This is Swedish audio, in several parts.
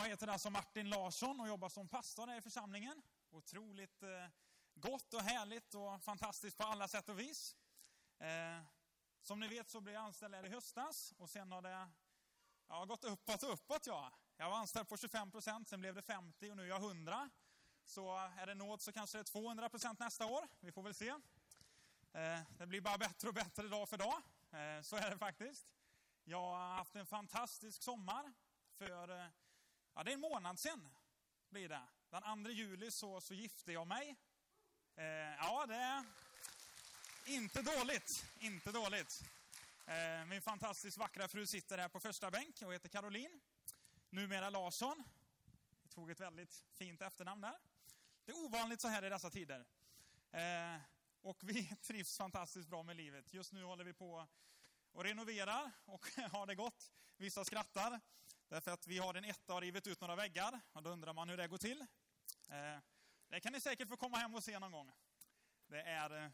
Jag heter alltså Martin Larsson och jobbar som pastor här i församlingen. Otroligt eh, gott och härligt och fantastiskt på alla sätt och vis. Eh, som ni vet så blev jag anställd här i höstas och sen har det ja, gått uppåt och uppåt. Ja. Jag var anställd på 25 procent, sen blev det 50 och nu är jag 100. Så är det nåd så kanske det är 200 procent nästa år. Vi får väl se. Eh, det blir bara bättre och bättre dag för dag. Så är det faktiskt. Jag har haft en fantastisk sommar. För Ja, det är en månad sedan blir det. Den 2 juli så, så gifte jag mig. Eh, ja, det är inte dåligt. Inte dåligt. Eh, min fantastiskt vackra fru sitter här på första bänk och heter Caroline. Numera Larsson. Jag tog ett väldigt fint efternamn där. Det är ovanligt så här i dessa tider. Eh, och vi trivs fantastiskt bra med livet. Just nu håller vi på och renoverar och har det gott. Vissa skrattar. Därför att vi har en etta och rivit ut några väggar. Och då undrar man hur det går till. Eh, det kan ni säkert få komma hem och se någon gång. Det är eh,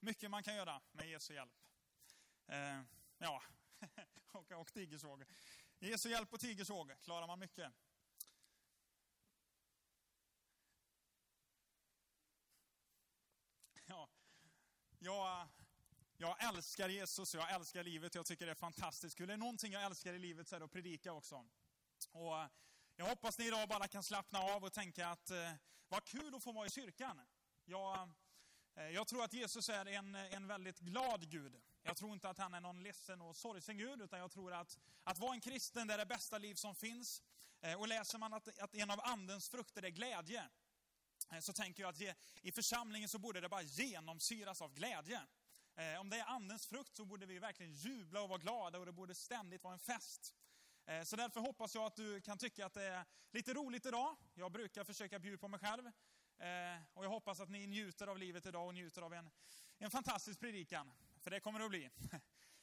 mycket man kan göra med Jesu hjälp. Eh, ja, och, och tigersåg. Jesu hjälp och tigersåg klarar man mycket. Ja, jag jag älskar Jesus, jag älskar livet, jag tycker det är fantastiskt kul. Det är någonting jag älskar i livet så är det att predika också. Och eh, jag hoppas ni idag bara kan slappna av och tänka att eh, vad kul att få vara i kyrkan. Jag, eh, jag tror att Jesus är en, en väldigt glad Gud. Jag tror inte att han är någon ledsen och sorgsen Gud, utan jag tror att, att vara en kristen det är det bästa liv som finns. Eh, och läser man att, att en av andens frukter är glädje, eh, så tänker jag att i församlingen så borde det bara genomsyras av glädje. Eh, om det är andens frukt så borde vi verkligen jubla och vara glada och det borde ständigt vara en fest. Eh, så därför hoppas jag att du kan tycka att det är lite roligt idag. Jag brukar försöka bjuda på mig själv. Eh, och jag hoppas att ni njuter av livet idag och njuter av en, en fantastisk predikan. För det kommer det att bli.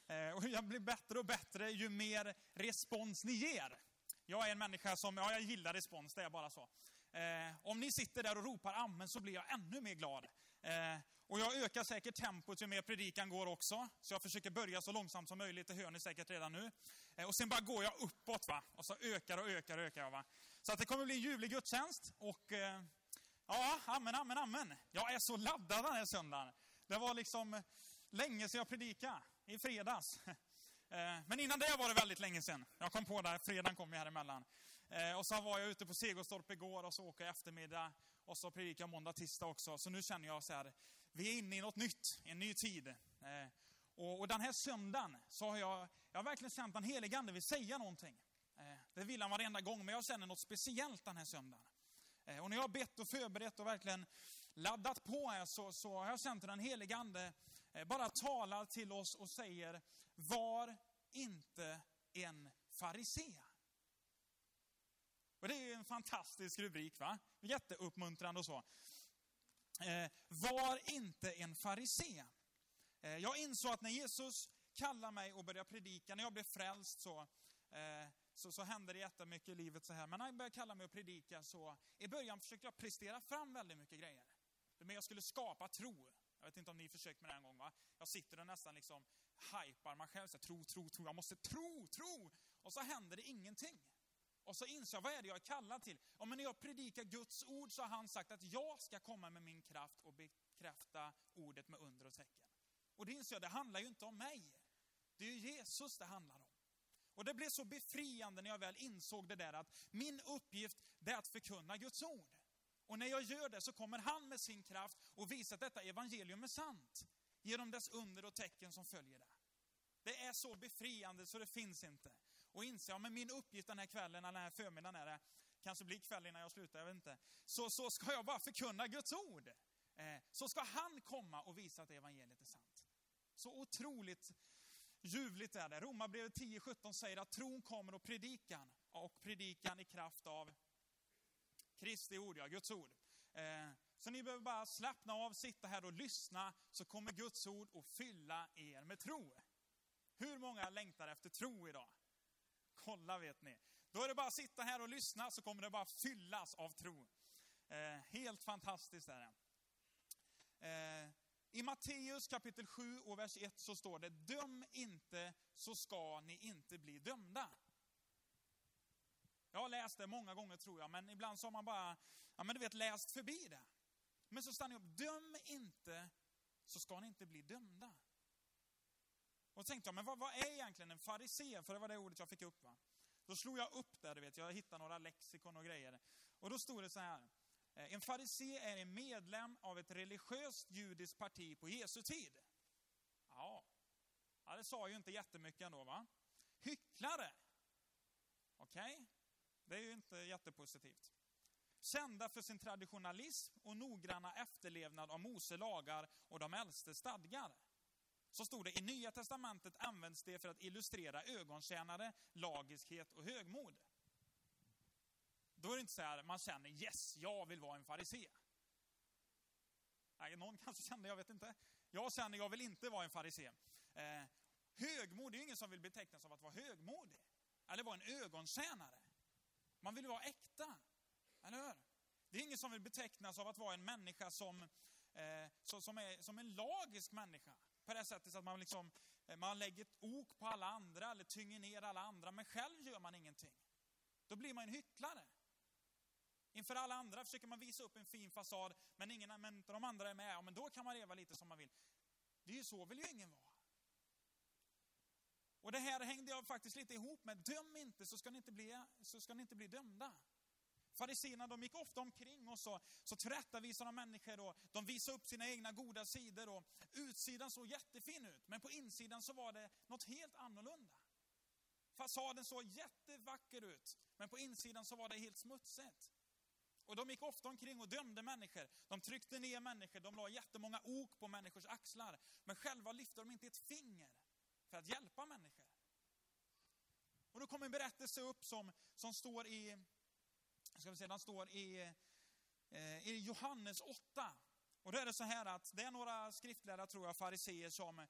Eh, och jag blir bättre och bättre ju mer respons ni ger. Jag är en människa som, ja jag gillar respons, det är bara så. Eh, om ni sitter där och ropar amen så blir jag ännu mer glad. Eh, och jag ökar säkert tempot ju mer predikan går också. Så jag försöker börja så långsamt som möjligt, det hör ni säkert redan nu. Eh, och sen bara går jag uppåt va. Och så ökar och ökar och ökar jag va. Så att det kommer bli en ljuvlig gudstjänst. Och eh, ja, amen, amen, amen. Jag är så laddad den här söndagen. Det var liksom länge sedan jag predikade. I fredags. Eh, men innan det var det väldigt länge sedan. Jag kom på det, fredagen kom ju här emellan. Och så var jag ute på Segerstorp igår och så åker jag eftermiddag. Och så predikar jag måndag, tisdag också. Så nu känner jag så här, vi är inne i något nytt, en ny tid. Eh, och, och den här söndagen så har jag, jag har verkligen känt att den helige Ande vill säga någonting. Eh, det vill han varenda gång, men jag känner något speciellt den här söndagen. Eh, och när jag har bett och förberett och verkligen laddat på här så, så har jag känt hur den helige Ande eh, bara talar till oss och säger, var inte en farisé. Och det är ju en fantastisk rubrik, va? Jätteuppmuntrande och så. Eh, var inte en farisé. Eh, jag insåg att när Jesus kallade mig och började predika, när jag blev frälst så, eh, så, så hände det jättemycket i livet så här. Men när han började kalla mig att predika så, i början försökte jag prestera fram väldigt mycket grejer. Men jag skulle skapa tro. Jag vet inte om ni försökt med det en gång va? Jag sitter och nästan liksom hypar mig själv. Så tro, tro, tro. Jag måste tro, tro. Och så händer det ingenting. Och så inser jag, vad är det jag är kallad till? Ja, men när jag predikar Guds ord så har han sagt att jag ska komma med min kraft och bekräfta ordet med under och tecken. Och det inser jag, det handlar ju inte om mig. Det är ju Jesus det handlar om. Och det blev så befriande när jag väl insåg det där att min uppgift är att förkunna Guds ord. Och när jag gör det så kommer han med sin kraft och visar att detta evangelium är sant. Genom dess under och tecken som följer det. Det är så befriande så det finns inte och inse, ja men min uppgift den här kvällen, eller den här förmiddagen är det, kanske blir kväll innan jag slutar, jag vet inte. Så, så ska jag bara förkunna Guds ord. Eh, så ska han komma och visa att evangeliet är sant. Så otroligt ljuvligt är det. Romarbrevet 10.17 säger att tron kommer och predikan, och predikan i kraft av Kristi ord, ja, Guds ord. Eh, så ni behöver bara slappna av, sitta här och lyssna, så kommer Guds ord att fylla er med tro. Hur många längtar efter tro idag? Kolla vet ni. Då är det bara att sitta här och lyssna så kommer det bara fyllas av tro. Eh, helt fantastiskt är det. Eh, I Matteus kapitel 7 och vers 1 så står det, döm inte så ska ni inte bli dömda. Jag har läst det många gånger tror jag, men ibland så har man bara, ja men du vet, läst förbi det. Men så stannar jag upp, döm inte så ska ni inte bli dömda. Och tänkte jag, men vad, vad är egentligen en farisé? För det var det ordet jag fick upp. Va? Då slog jag upp det, du vet, jag hittade några lexikon och grejer. Och då stod det så här. Eh, en farisé är en medlem av ett religiöst judiskt parti på Jesu tid. Ja, ja det sa ju inte jättemycket ändå va. Hycklare. Okej, okay. det är ju inte jättepositivt. Kända för sin traditionalism och noggranna efterlevnad av Mose lagar och de äldste stadgar. Så stod det, i Nya Testamentet används det för att illustrera ögontjänare, lagiskhet och högmod. Då är det inte så här, man känner yes, jag vill vara en farisé. Nej, någon kanske kände, jag vet inte. Jag känner, jag vill inte vara en farisé. Eh, högmod, det är ingen som vill betecknas som att vara högmodig. Eller vara en ögontjänare. Man vill vara äkta. Eller hur? Det är ingen som vill betecknas av att vara en människa som, eh, som, är, som en lagisk människa. På det sättet att man, liksom, eh, man lägger ett ok på alla andra eller tynger ner alla andra, men själv gör man ingenting. Då blir man en hycklare. Inför alla andra försöker man visa upp en fin fasad, men ingen men de andra är med, ja, men då kan man leva lite som man vill. Det är ju så vill ju ingen vara. Och det här hängde jag faktiskt lite ihop med, döm inte så ska ni inte bli, så ska ni inte bli dömda. Fariséerna de gick ofta omkring och så, så tillrättavisade de människor och de visade upp sina egna goda sidor. Och utsidan såg jättefin ut, men på insidan så var det något helt annorlunda. Fasaden såg jättevacker ut, men på insidan så var det helt smutsigt. Och de gick ofta omkring och dömde människor. De tryckte ner människor, de la jättemånga ok på människors axlar. Men själva lyfte de inte ett finger för att hjälpa människor. Och då kommer en berättelse upp som, som står i ska vi se, den står i, eh, i Johannes 8. Och då är det så här att det är några skriftlärare, tror jag, fariseer som, eh,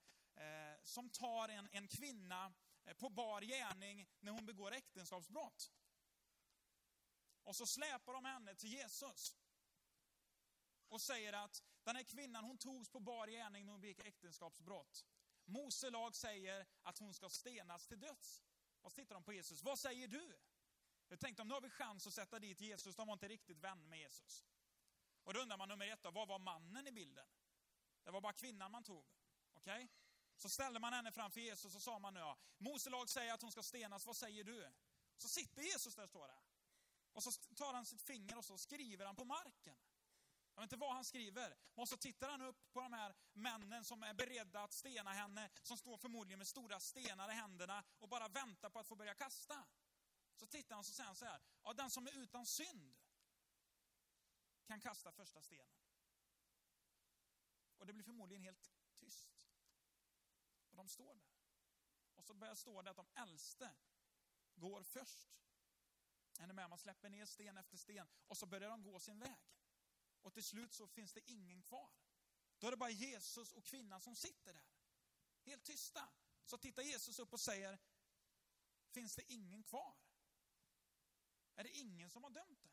som tar en, en kvinna eh, på bar gärning när hon begår äktenskapsbrott. Och så släpar de henne till Jesus. Och säger att den här kvinnan hon togs på bar gärning när hon begick äktenskapsbrott. Mose lag säger att hon ska stenas till döds. Och så tittar de på Jesus. Vad säger du? Jag tänkte om nu har vi chans att sätta dit Jesus, de var inte riktigt vän med Jesus. Och då undrar man nummer ett, då, vad var mannen i bilden? Det var bara kvinnan man tog. Okej? Okay? Så ställde man henne framför Jesus och sa man nu, ja, Mose lag säger att hon ska stenas, vad säger du? Så sitter Jesus där, står det. Och så tar han sitt finger och så skriver han på marken. Jag vet inte vad han skriver. Och så tittar han upp på de här männen som är beredda att stena henne, som står förmodligen med stora stenar i händerna och bara väntar på att få börja kasta. Så tittar han och så säger han så här, ja, den som är utan synd kan kasta första stenen. Och det blir förmodligen helt tyst. Och de står där. Och så börjar stå det att de äldste går först. Är ni med? Man släpper ner sten efter sten och så börjar de gå sin väg. Och till slut så finns det ingen kvar. Då är det bara Jesus och kvinnan som sitter där. Helt tysta. Så tittar Jesus upp och säger, finns det ingen kvar? Är det ingen som har dömt dig?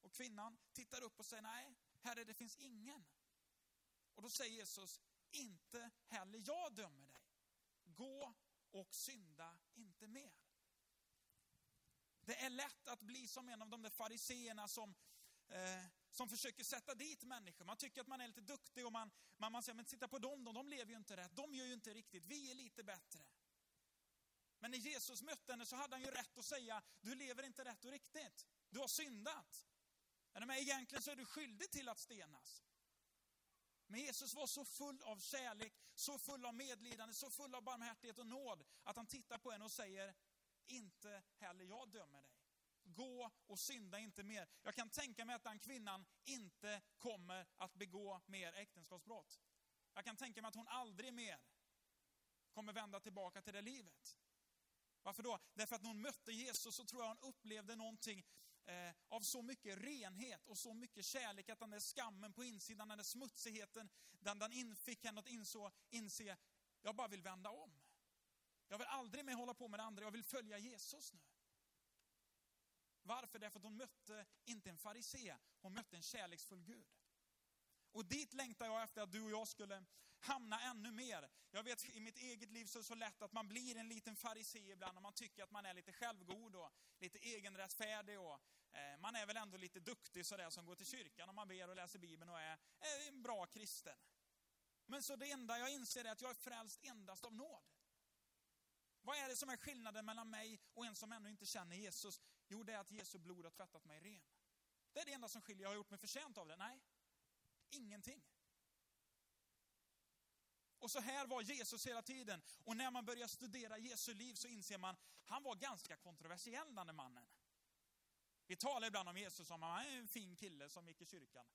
Och kvinnan tittar upp och säger, nej, herre det finns ingen. Och då säger Jesus, inte heller jag dömer dig. Gå och synda inte mer. Det är lätt att bli som en av de där fariseerna som, eh, som försöker sätta dit människor. Man tycker att man är lite duktig och man, man, man säger, men titta på dem, de, de lever ju inte rätt, de gör ju inte riktigt, vi är lite bättre. Men när Jesus mötte henne så hade han ju rätt att säga, du lever inte rätt och riktigt. Du har syndat. Men egentligen så är du skyldig till att stenas. Men Jesus var så full av kärlek, så full av medlidande, så full av barmhärtighet och nåd att han tittar på henne och säger, inte heller jag dömer dig. Gå och synda inte mer. Jag kan tänka mig att den kvinnan inte kommer att begå mer äktenskapsbrott. Jag kan tänka mig att hon aldrig mer kommer vända tillbaka till det livet. Varför då? Därför att när hon mötte Jesus så tror jag hon upplevde någonting eh, av så mycket renhet och så mycket kärlek att den där skammen på insidan, den där smutsigheten, den, den infick henne att inså, inse, jag bara vill vända om. Jag vill aldrig mer hålla på med det andra, jag vill följa Jesus nu. Varför? Därför att hon mötte inte en farisé, hon mötte en kärleksfull Gud. Och dit längtar jag efter att du och jag skulle hamna ännu mer. Jag vet i mitt eget liv så är det så lätt att man blir en liten farisé ibland och man tycker att man är lite självgod och lite egenrättfärdig och eh, man är väl ändå lite duktig sådär som går till kyrkan och man ber och läser Bibeln och är, är en bra kristen. Men så det enda jag inser är att jag är frälst endast av nåd. Vad är det som är skillnaden mellan mig och en som ännu inte känner Jesus? Jo, det är att Jesu blod har tvättat mig ren. Det är det enda som skiljer. Jag har gjort mig förtjänt av det. Nej, ingenting. Och så här var Jesus hela tiden. Och när man börjar studera Jesu liv så inser man, han var ganska kontroversiell den mannen. Vi talar ibland om Jesus som han är en fin kille som gick i kyrkan.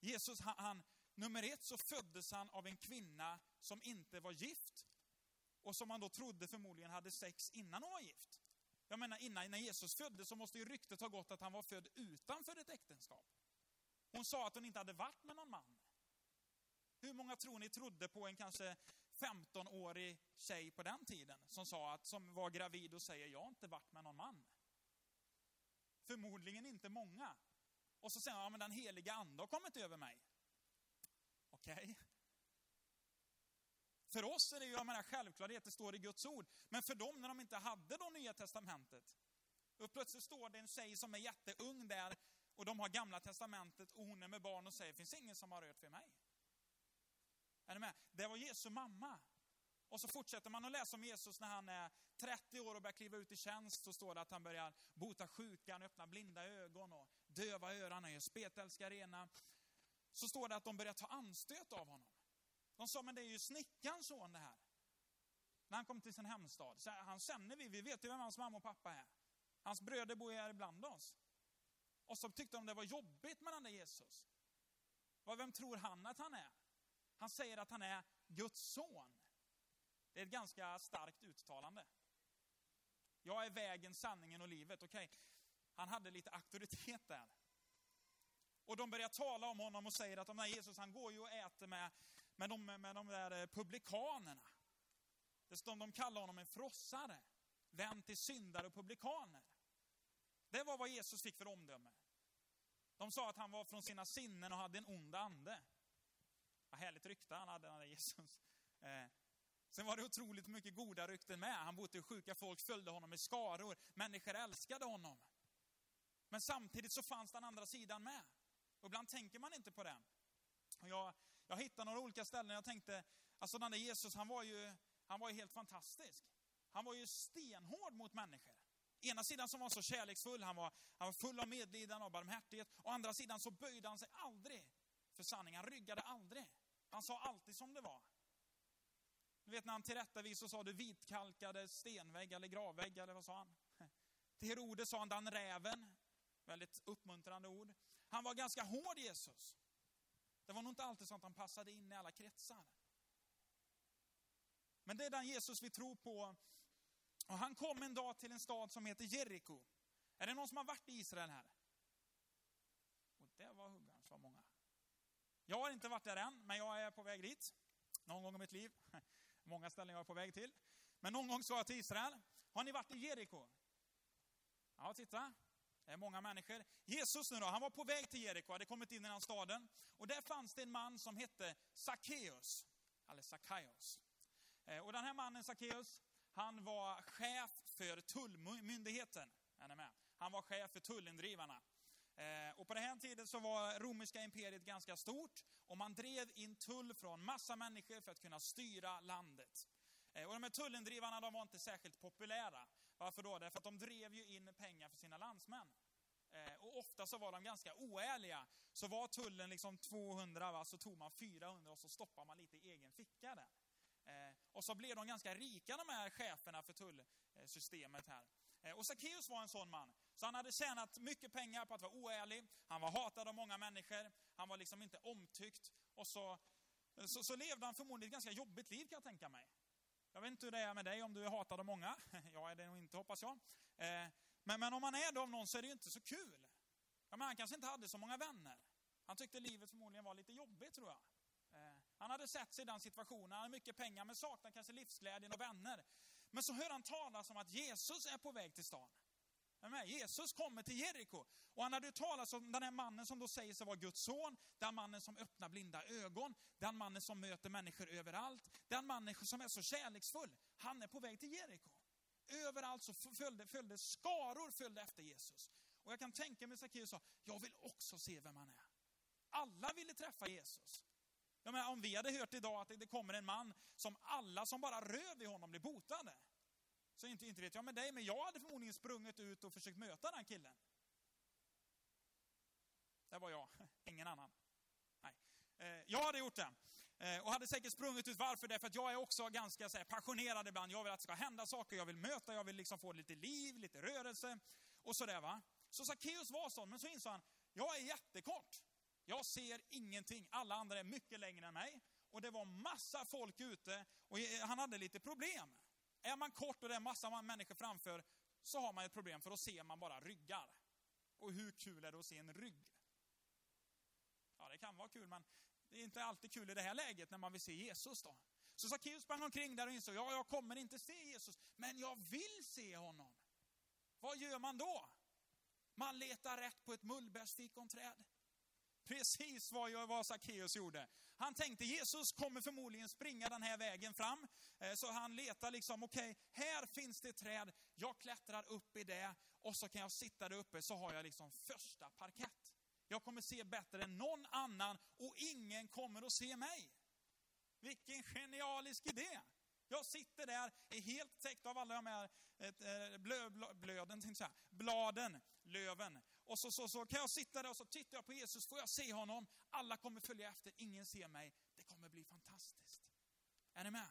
Jesus, han, han, nummer ett så föddes han av en kvinna som inte var gift och som man då trodde förmodligen hade sex innan hon var gift. Jag menar innan innan Jesus föddes så måste ju ryktet ha gått att han var född utanför ett äktenskap. Hon sa att hon inte hade varit med någon man. Hur många tror ni trodde på en kanske 15-årig tjej på den tiden som sa att, som var gravid och säger jag har inte varit med någon man? Förmodligen inte många. Och så säger hon ja men den heliga ande har kommit över mig. Okej? Okay. För oss är det ju, jag menar självklarhet, det står i Guds ord. Men för dem när de inte hade då nya testamentet. Och plötsligt står det en tjej som är jätteung där och de har gamla testamentet och hon är med barn och säger, det finns ingen som har rört vid mig. Är ni med? Det var Jesu mamma. Och så fortsätter man att läsa om Jesus när han är 30 år och börjar kliva ut i tjänst. Så står det att han börjar bota sjuka, han öppnar blinda ögon och döva öron, han gör spetälska rena. Så står det att de börjar ta anstöt av honom. De sa, men det är ju snickarns son det här. När han kom till sin hemstad. Så han känner vi, vi vet ju vem hans mamma och pappa är. Hans bröder bor ju här ibland oss. Och så tyckte de det var jobbigt med den där Jesus. Vem tror han att han är? Han säger att han är Guds son. Det är ett ganska starkt uttalande. Jag är vägen, sanningen och livet. Okej, okay. han hade lite auktoritet där. Och de börjar tala om honom och säger att de Jesus, han går ju och äter med, med, de, med de där eh, publikanerna. De kallar honom en frossare, vän till syndare och publikaner. Det var vad Jesus fick för omdöme. De sa att han var från sina sinnen och hade en ond ande. Vad härligt rykte han hade, den där Jesus. Eh. Sen var det otroligt mycket goda rykten med. Han botade sjuka folk, följde honom i skaror. Människor älskade honom. Men samtidigt så fanns den andra sidan med. Och ibland tänker man inte på den. Och jag, jag hittade några olika ställen jag tänkte, alltså den där Jesus, han var ju, han var ju helt fantastisk. Han var ju stenhård mot människor. Ena sidan som var så kärleksfull, han var, han var full av medlidande och barmhärtighet. Å andra sidan så böjde han sig aldrig för sanningen. Han ryggade aldrig. Han sa alltid som det var. Du vet när han tillrättavisade så sa du vitkalkade stenvägg eller gravvägg eller vad sa han? Till Herodes sa han den räven. Väldigt uppmuntrande ord. Han var ganska hård Jesus. Det var nog inte alltid så att han passade in i alla kretsar. Men det är den Jesus vi tror på. Och han kom en dag till en stad som heter Jeriko. Är det någon som har varit i Israel här? Och det var huggarns var många. Jag har inte varit där än, men jag är på väg dit. Någon gång i mitt liv. Många ställen jag är på väg till. Men någon gång ska jag till Israel. Har ni varit i Jeriko? Ja, titta. Det är många människor. Jesus nu då, han var på väg till Jeriko, hade kommit in i den staden. Och där fanns det en man som hette Sackeus. Eller Sackaios. Eh, och den här mannen Sackeus, han var chef för tullmyndigheten. Är ni med? Han var chef för tullindrivarna. Eh, och på den här tiden så var romerska imperiet ganska stort och man drev in tull från massa människor för att kunna styra landet. Eh, och de här tullindrivarna de var inte särskilt populära. Varför då? Därför att de drev ju in pengar för sina landsmän. Eh, och ofta så var de ganska oärliga. Så var tullen liksom 200 va, så tog man 400 och så stoppade man lite i egen ficka där. Eh, och så blev de ganska rika de här cheferna för tullsystemet här. Eh, och Sackeus var en sån man. Så han hade tjänat mycket pengar på att vara oärlig, han var hatad av många människor, han var liksom inte omtyckt. Och så, så, så levde han förmodligen ett ganska jobbigt liv kan jag tänka mig. Jag vet inte hur det är med dig, om du är hatad av många. Jag är det nog inte hoppas jag. Eh, men, men om man är det av någon så är det ju inte så kul. Ja, men han kanske inte hade så många vänner. Han tyckte livet förmodligen var lite jobbigt tror jag. Han hade sett sig i den situationen, han hade mycket pengar men saknade kanske livsglädjen och vänner. Men så hör han talas om att Jesus är på väg till stan. Jesus kommer till Jeriko. Och han hade talat om den här mannen som då säger sig vara Guds son, den mannen som öppnar blinda ögon, den mannen som möter människor överallt, den mannen som är så kärleksfull. Han är på väg till Jeriko. Överallt så följde, följde skaror följde efter Jesus. Och jag kan tänka mig Sackeus sa, jag vill också se vem han är. Alla ville träffa Jesus. Jag menar, om vi hade hört idag att det kommer en man som alla som bara rör vid honom blir botade. Så inte, inte vet jag med dig, men jag hade förmodligen sprungit ut och försökt möta den killen. Det var jag, ingen annan. Nej. Eh, jag hade gjort det. Eh, och hade säkert sprungit ut. Varför? Därför att jag är också ganska så här, passionerad ibland. Jag vill att det ska hända saker, jag vill möta, jag vill liksom få lite liv, lite rörelse och sådär va. Så Sackeus var sån, men så insåg han, jag är jättekort. Jag ser ingenting. Alla andra är mycket längre än mig. Och det var massa folk ute och han hade lite problem. Är man kort och det är massa människor framför så har man ett problem för då ser man bara ryggar. Och hur kul är det att se en rygg? Ja, det kan vara kul, men det är inte alltid kul i det här läget när man vill se Jesus då. Så Sackeus sprang omkring där och insåg, ja, jag kommer inte se Jesus, men jag vill se honom. Vad gör man då? Man letar rätt på ett mullbärsfikonträd. Precis vad, jag, vad Sackeus gjorde. Han tänkte Jesus kommer förmodligen springa den här vägen fram. Eh, så han letar liksom, okej, okay, här finns det träd, jag klättrar upp i det och så kan jag sitta där uppe så har jag liksom första parkett. Jag kommer se bättre än någon annan och ingen kommer att se mig. Vilken genialisk idé! Jag sitter där, är helt täckt av alla de här blö, eh, blö, blöden, bladen, löven. Och så, så, så kan jag sitta där och så tittar jag på Jesus, får jag se honom. Alla kommer följa efter, ingen ser mig. Det kommer bli fantastiskt. Är ni med?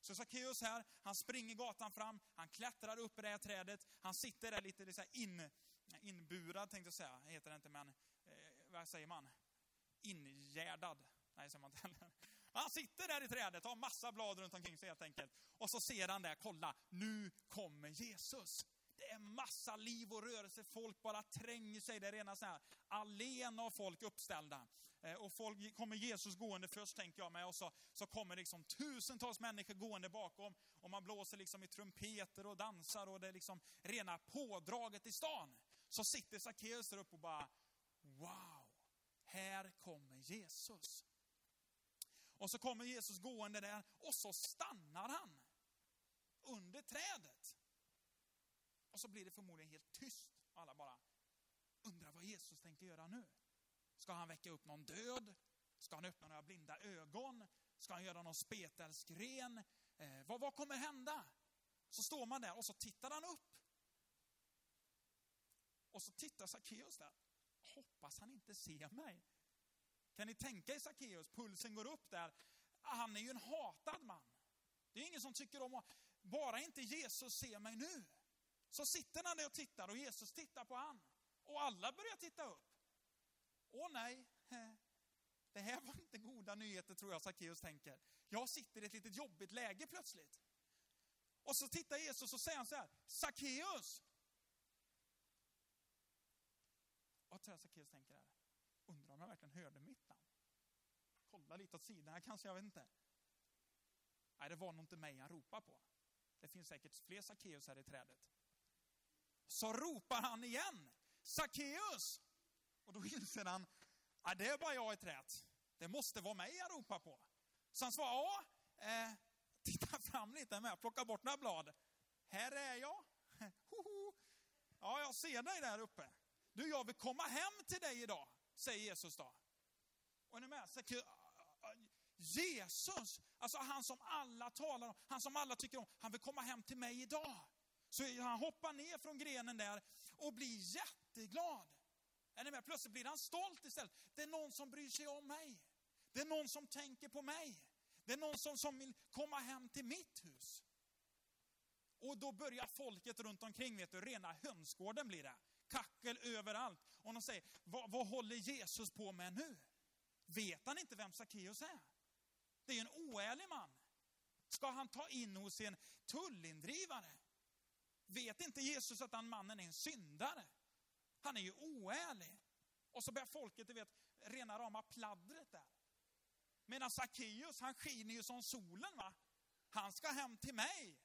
Så Sackeus här, han springer gatan fram, han klättrar upp i det här trädet, han sitter där lite så in, inburad, tänkte jag säga, heter det inte, men eh, vad säger man? Ingärdad. Nej, säger man inte heller. Han sitter där i trädet, har massa blad runt omkring sig helt enkelt. Och så ser han där, kolla, nu kommer Jesus. Det är massa liv och rörelse, folk bara tränger sig. Det är rena så här allén av folk uppställda. Eh, och folk kommer Jesus gående först tänker jag mig och så, så kommer liksom tusentals människor gående bakom och man blåser liksom i trumpeter och dansar och det är liksom rena pådraget i stan. Så sitter Sackeus där uppe och bara wow, här kommer Jesus. Och så kommer Jesus gående där och så stannar han under trädet. Och så blir det förmodligen helt tyst. Alla bara undrar vad Jesus tänker göra nu. Ska han väcka upp någon död? Ska han öppna några blinda ögon? Ska han göra någon spetälskren? Eh, vad, vad kommer hända? Så står man där och så tittar han upp. Och så tittar Sackeus där. Hoppas han inte ser mig. Kan ni tänka er Sackeus? Pulsen går upp där. Ah, han är ju en hatad man. Det är ingen som tycker om att, bara inte Jesus ser mig nu. Så sitter han där och tittar och Jesus tittar på han. Och alla börjar titta upp. Åh nej, det här var inte goda nyheter tror jag Sackeus tänker. Jag sitter i ett litet jobbigt läge plötsligt. Och så tittar Jesus och säger han så här, Sackeus! Vad tror jag Sackeus tänker här? Undrar om jag verkligen hörde mitt namn? Kolla lite åt sidan här kanske, jag vet inte. Nej, det var nog inte mig han ropade på. Det finns säkert fler Sackeus här i trädet. Så ropar han igen, Sackeus! Och då inser han, ja, det är bara jag i träet. Det måste vara mig jag ropar på. Så han svarar, ja, eh, titta fram lite med, plocka bort några blad. Här är jag. Ja, jag ser dig där uppe. Du, jag vill komma hem till dig idag, säger Jesus då. Och är ni med? Jesus, alltså han som alla talar om, han som alla tycker om, han vill komma hem till mig idag. Så han hoppar ner från grenen där och blir jätteglad. Är ni med? Plötsligt blir han stolt istället. Det är någon som bryr sig om mig. Det är någon som tänker på mig. Det är någon som, som vill komma hem till mitt hus. Och då börjar folket runt omkring, vet du, rena hönsgården blir det. Kackel överallt. Och de säger, vad, vad håller Jesus på med nu? Vet han inte vem Sackeus är? Det är ju en oärlig man. Ska han ta in hos en tullindrivare? Vet inte Jesus att den mannen är en syndare? Han är ju oärlig. Och så börjar folket, du vet, rena rama pladdret där. Medan Sackeus, han skiner ju som solen va. Han ska hem till mig.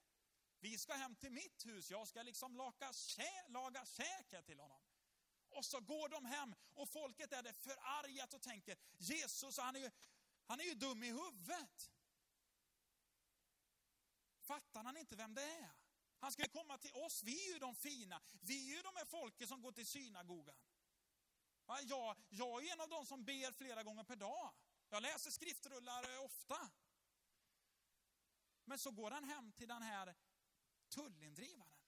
Vi ska hem till mitt hus, jag ska liksom laga, kä, laga käk här till honom. Och så går de hem och folket är det förargat och tänker, Jesus han är ju, han är ju dum i huvudet. Fattar han inte vem det är? Han ska komma till oss, vi är ju de fina. Vi är ju de här folket som går till synagogan. Jag, jag är en av de som ber flera gånger per dag. Jag läser skriftrullar eh, ofta. Men så går han hem till den här tullindrivaren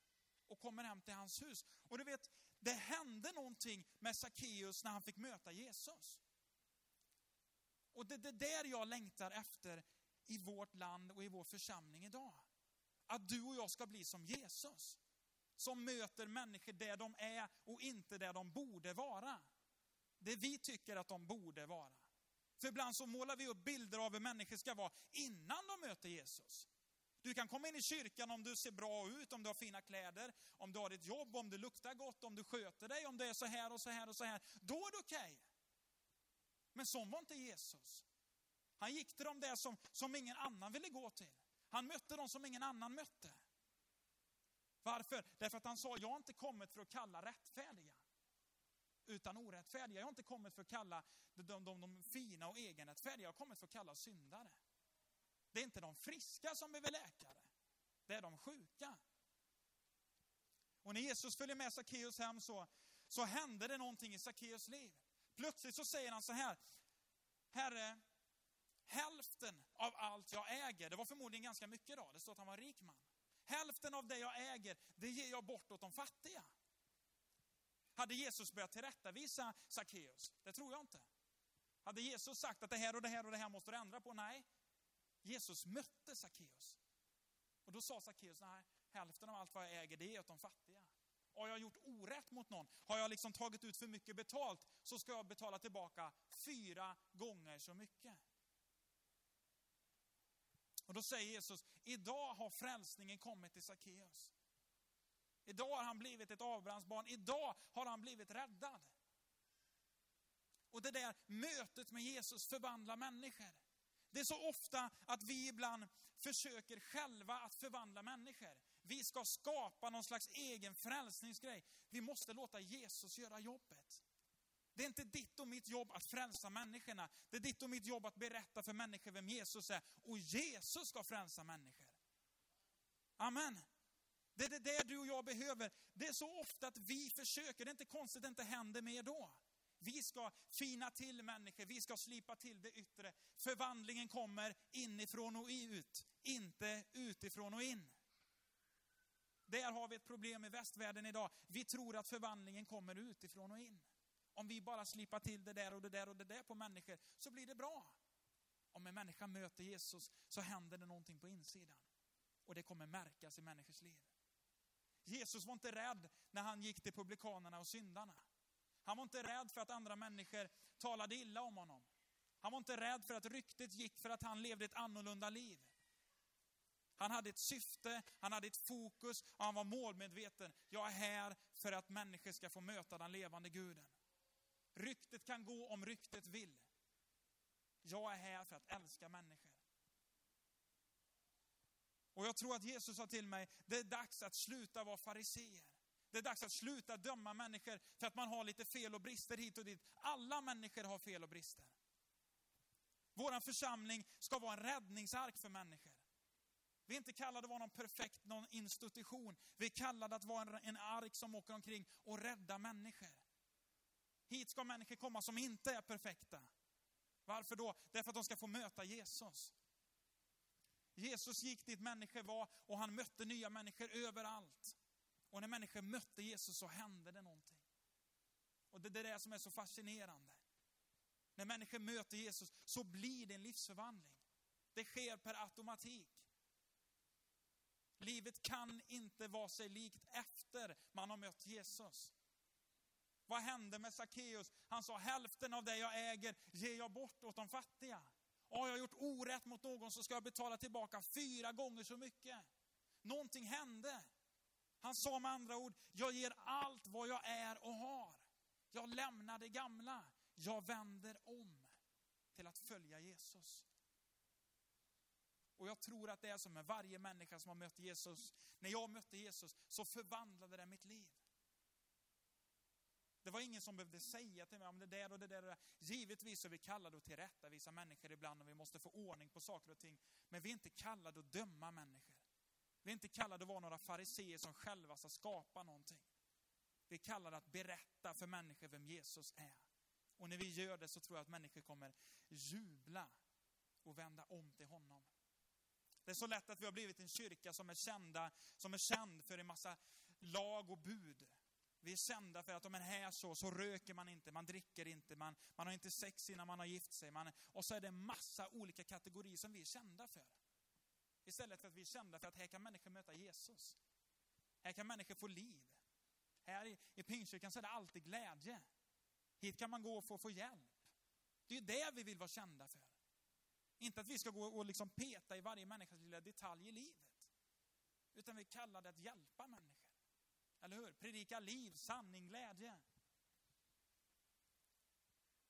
och kommer hem till hans hus. Och du vet, det hände någonting med Sackeus när han fick möta Jesus. Och det är där jag längtar efter i vårt land och i vår församling idag. Att du och jag ska bli som Jesus. Som möter människor där de är och inte där de borde vara. Det vi tycker att de borde vara. För ibland så målar vi upp bilder av hur människor ska vara innan de möter Jesus. Du kan komma in i kyrkan om du ser bra ut, om du har fina kläder, om du har ditt jobb, om du luktar gott, om du sköter dig, om du är så här och så här och så här. Då är det okej. Okay. Men så var inte Jesus. Han gick till dem där som, som ingen annan ville gå till. Han mötte dem som ingen annan mötte. Varför? Därför att han sa, jag har inte kommit för att kalla rättfärdiga, utan orättfärdiga. Jag har inte kommit för att kalla de, de, de, de fina och egenrättfärdiga, jag har kommit för att kalla syndare. Det är inte de friska som behöver läkare, det är de sjuka. Och när Jesus följer med Sackeus hem så, så hände det någonting i Sackeus liv. Plötsligt så säger han så här, Herre, hälften av allt jag äger, det var förmodligen ganska mycket då, det står att han var en rik man. Hälften av det jag äger, det ger jag bort åt de fattiga. Hade Jesus börjat tillrättavisa Sackeus? Det tror jag inte. Hade Jesus sagt att det här och det här och det här måste du ändra på? Nej. Jesus mötte Sackeus. Och då sa Sackeus, nej, hälften av allt vad jag äger, det är åt de fattiga. Har jag gjort orätt mot någon, har jag liksom tagit ut för mycket betalt, så ska jag betala tillbaka fyra gånger så mycket. Och då säger Jesus, idag har frälsningen kommit till Sackeus. Idag har han blivit ett avbrandsbarn, idag har han blivit räddad. Och det där mötet med Jesus förvandlar människor. Det är så ofta att vi ibland försöker själva att förvandla människor. Vi ska skapa någon slags egen frälsningsgrej. Vi måste låta Jesus göra jobbet. Det är inte ditt och mitt jobb att frälsa människorna. Det är ditt och mitt jobb att berätta för människor vem Jesus är. Och Jesus ska frälsa människor. Amen. Det är det där du och jag behöver. Det är så ofta att vi försöker, det är inte konstigt att det inte händer mer då. Vi ska fina till människor, vi ska slipa till det yttre. Förvandlingen kommer inifrån och ut, inte utifrån och in. Där har vi ett problem i västvärlden idag. Vi tror att förvandlingen kommer utifrån och in. Om vi bara slipar till det där och det där och det där på människor så blir det bra. Om en människa möter Jesus så händer det någonting på insidan. Och det kommer märkas i människors liv. Jesus var inte rädd när han gick till publikanerna och syndarna. Han var inte rädd för att andra människor talade illa om honom. Han var inte rädd för att ryktet gick för att han levde ett annorlunda liv. Han hade ett syfte, han hade ett fokus och han var målmedveten. Jag är här för att människor ska få möta den levande guden. Ryktet kan gå om ryktet vill. Jag är här för att älska människor. Och jag tror att Jesus sa till mig, det är dags att sluta vara fariseer. Det är dags att sluta döma människor för att man har lite fel och brister hit och dit. Alla människor har fel och brister. Vår församling ska vara en räddningsark för människor. Vi är inte kallade att vara någon perfekt någon institution. Vi är kallade att vara en, en ark som åker omkring och räddar människor. Hit ska människor komma som inte är perfekta. Varför då? Därför att de ska få möta Jesus. Jesus gick dit människor var och han mötte nya människor överallt. Och när människor mötte Jesus så hände det någonting. Och det är det som är så fascinerande. När människor möter Jesus så blir det en livsförvandling. Det sker per automatik. Livet kan inte vara sig likt efter man har mött Jesus. Vad hände med Sackeus? Han sa hälften av det jag äger ger jag bort åt de fattiga. Har jag gjort orätt mot någon så ska jag betala tillbaka fyra gånger så mycket. Någonting hände. Han sa med andra ord, jag ger allt vad jag är och har. Jag lämnar det gamla. Jag vänder om till att följa Jesus. Och jag tror att det är som med varje människa som har mött Jesus. När jag mötte Jesus så förvandlade det mitt liv. Det var ingen som behövde säga till mig om det där och det där. Och det där. Givetvis är vi kallade att tillrättavisa människor ibland och vi måste få ordning på saker och ting. Men vi är inte kallade att döma människor. Vi är inte kallade att vara några fariseer som själva ska skapa någonting. Vi är kallade att berätta för människor vem Jesus är. Och när vi gör det så tror jag att människor kommer jubla och vända om till honom. Det är så lätt att vi har blivit en kyrka som är, kända, som är känd för en massa lag och bud. Vi är kända för att om man är här så, så röker man inte, man dricker inte, man, man har inte sex innan man har gift sig. Man, och så är det en massa olika kategorier som vi är kända för. Istället för att vi är kända för att här kan människor möta Jesus. Här kan människor få liv. Här i, i Pingstkyrkan så är det alltid glädje. Hit kan man gå och få, få hjälp. Det är det vi vill vara kända för. Inte att vi ska gå och liksom peta i varje människas lilla detalj i livet. Utan vi är kallade att hjälpa människor. Eller hur? Predika liv, sanning, glädje.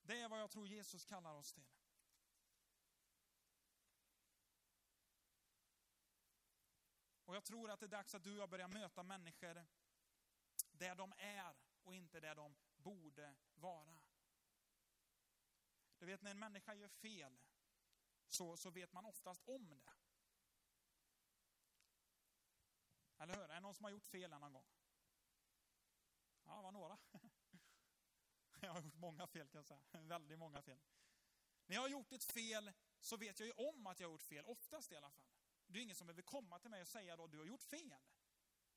Det är vad jag tror Jesus kallar oss till. Och jag tror att det är dags att du och jag börjar möta människor där de är och inte där de borde vara. Du vet när en människa gör fel så, så vet man oftast om det. Eller hur? Är det någon som har gjort fel någon gång? Ja, det var några. Jag har gjort många fel kan jag säga. Väldigt många fel. När jag har gjort ett fel så vet jag ju om att jag har gjort fel, oftast i alla fall. Det är ingen som behöver komma till mig och säga då, du har gjort fel.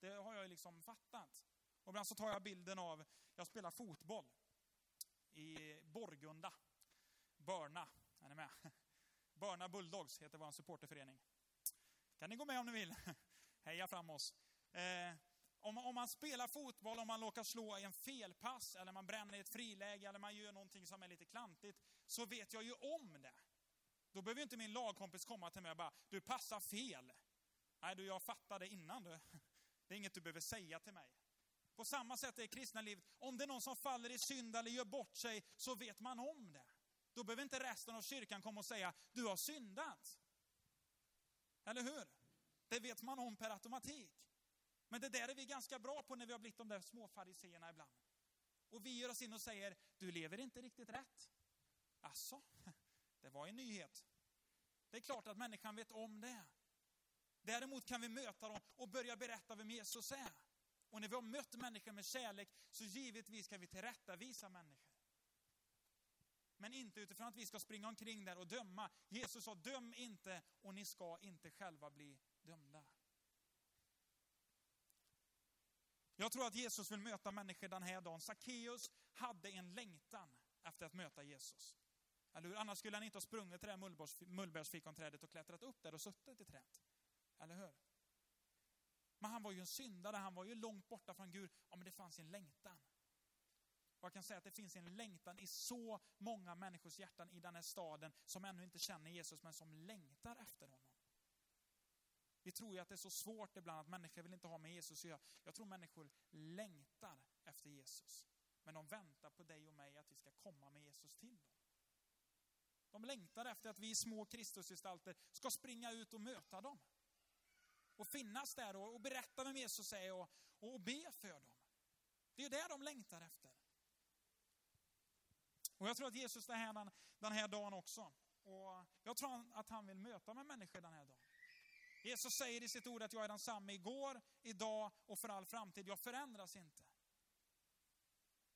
Det har jag ju liksom fattat. Och ibland så tar jag bilden av, jag spelar fotboll i Borgunda, Börna, är ni med? Börna Bulldogs heter vår supporterförening. Kan ni gå med om ni vill? Heja fram oss. Eh, om, om, man spelar fotboll, om man råkar slå en felpass, eller man bränner ett friläge, eller man gör någonting som är lite klantigt, så vet jag ju om det. Då behöver inte min lagkompis komma till mig och bara, du passar fel. Nej du, jag fattade innan du. Det är inget du behöver säga till mig. På samma sätt är det kristna livet. Om det är någon som faller i synd eller gör bort sig, så vet man om det. Då behöver inte resten av kyrkan komma och säga, du har syndat. Eller hur? Det vet man om per automatik. Men det där är vi ganska bra på när vi har blivit de där småfariseerna ibland. Och vi gör oss in och säger, du lever inte riktigt rätt. Alltså, det var en nyhet. Det är klart att människan vet om det. Däremot kan vi möta dem och börja berätta vem Jesus är. Och när vi har mött människor med kärlek så givetvis kan vi tillrättavisa människor. Men inte utifrån att vi ska springa omkring där och döma. Jesus sa, döm inte och ni ska inte själva bli dömda. Jag tror att Jesus vill möta människor den här dagen. Sackeus hade en längtan efter att möta Jesus. Eller hur? Annars skulle han inte ha sprungit till det här mullbärsfikonträdet och klättrat upp där och suttit i trädet. Eller hur? Men han var ju en syndare, han var ju långt borta från Gud. Ja, men det fanns en längtan. Och jag kan säga att det finns en längtan i så många människors hjärtan i den här staden som ännu inte känner Jesus, men som längtar efter honom. Vi tror ju att det är så svårt ibland att människor vill inte ha med Jesus att göra. Jag tror människor längtar efter Jesus. Men de väntar på dig och mig att vi ska komma med Jesus till dem. De längtar efter att vi små Kristusgestalter ska springa ut och möta dem. Och finnas där och, och berätta vem Jesus är och, och be för dem. Det är det de längtar efter. Och jag tror att Jesus är här den, den här dagen också. Och jag tror att han vill möta med människor den här dagen. Jesus säger i sitt ord att jag är densamme igår, idag och för all framtid. Jag förändras inte.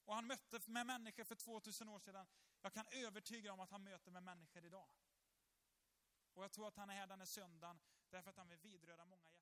Och han mötte med människor för 2000 år sedan. Jag kan övertyga om att han möter med människor idag. Och jag tror att han är här den här söndagen därför att han vill vidröra många hjärtan.